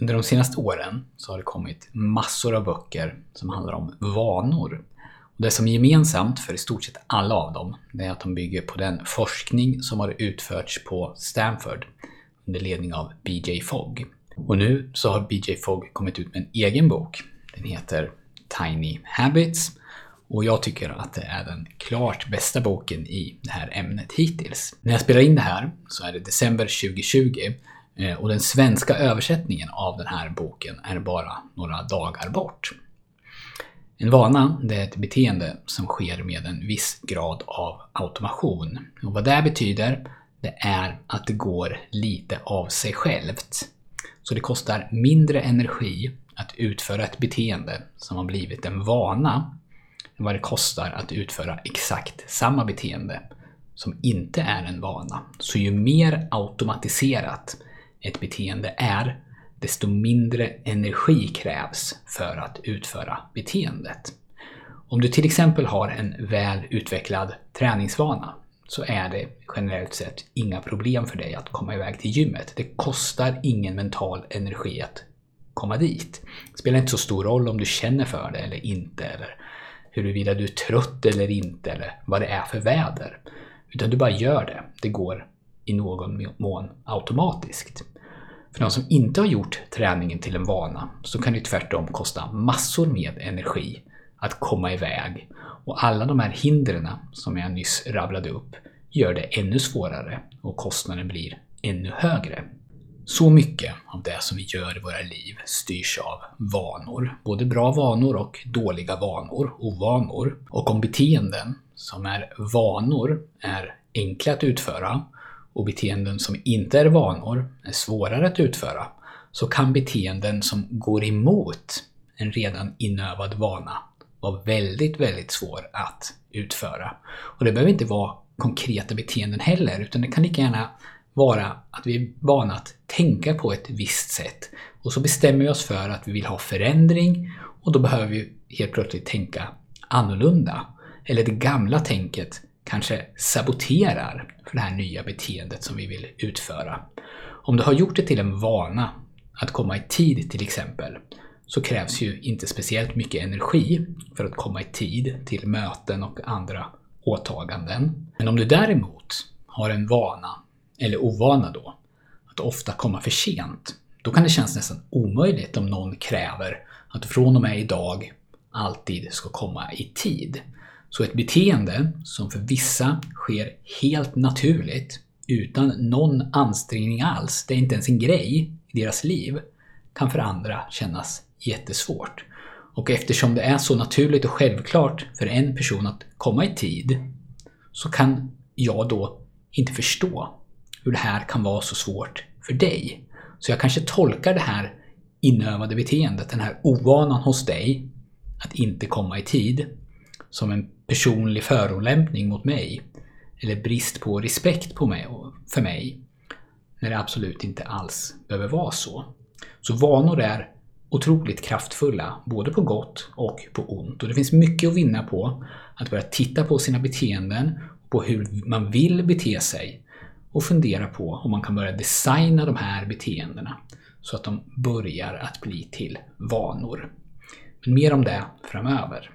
Under de senaste åren så har det kommit massor av böcker som handlar om vanor. Och det som är gemensamt för i stort sett alla av dem, är att de bygger på den forskning som har utförts på Stanford under ledning av BJ Fogg. Och nu så har BJ Fogg kommit ut med en egen bok. Den heter Tiny Habits och jag tycker att det är den klart bästa boken i det här ämnet hittills. När jag spelar in det här så är det december 2020 Eh, och den svenska översättningen av den här boken är bara några dagar bort. En vana, det är ett beteende som sker med en viss grad av automation. Och vad det betyder, det är att det går lite av sig självt. Så det kostar mindre energi att utföra ett beteende som har blivit en vana än vad det kostar att utföra exakt samma beteende som inte är en vana. Så ju mer automatiserat ett beteende är, desto mindre energi krävs för att utföra beteendet. Om du till exempel har en väl utvecklad träningsvana så är det generellt sett inga problem för dig att komma iväg till gymmet. Det kostar ingen mental energi att komma dit. Det spelar inte så stor roll om du känner för det eller inte, eller huruvida du är trött eller inte, eller vad det är för väder. Utan du bara gör det. Det går i någon mån automatiskt. För de som inte har gjort träningen till en vana så kan det tvärtom kosta massor med energi att komma iväg. Och alla de här hindren som jag nyss rabblade upp gör det ännu svårare och kostnaden blir ännu högre. Så mycket av det som vi gör i våra liv styrs av vanor. Både bra vanor och dåliga vanor, ovanor. Och om beteenden som är vanor är enkla att utföra och beteenden som inte är vanor är svårare att utföra, så kan beteenden som går emot en redan inövad vana vara väldigt, väldigt svår att utföra. Och det behöver inte vara konkreta beteenden heller, utan det kan lika gärna vara att vi är vana att tänka på ett visst sätt. Och så bestämmer vi oss för att vi vill ha förändring och då behöver vi helt plötsligt tänka annorlunda. Eller det gamla tänket kanske saboterar för det här nya beteendet som vi vill utföra. Om du har gjort det till en vana att komma i tid till exempel, så krävs ju inte speciellt mycket energi för att komma i tid till möten och andra åtaganden. Men om du däremot har en vana, eller ovana då, att ofta komma för sent, då kan det kännas nästan omöjligt om någon kräver att du från och med idag alltid ska komma i tid. Så ett beteende som för vissa sker helt naturligt, utan någon ansträngning alls, det är inte ens en grej i deras liv, kan för andra kännas jättesvårt. Och eftersom det är så naturligt och självklart för en person att komma i tid, så kan jag då inte förstå hur det här kan vara så svårt för dig. Så jag kanske tolkar det här inövade beteendet, den här ovanan hos dig, att inte komma i tid, som en personlig förolämpning mot mig. Eller brist på respekt på mig för mig. När det absolut inte alls behöver vara så. Så vanor är otroligt kraftfulla, både på gott och på ont. Och det finns mycket att vinna på att börja titta på sina beteenden, på hur man vill bete sig och fundera på om man kan börja designa de här beteendena så att de börjar att bli till vanor. Men mer om det framöver.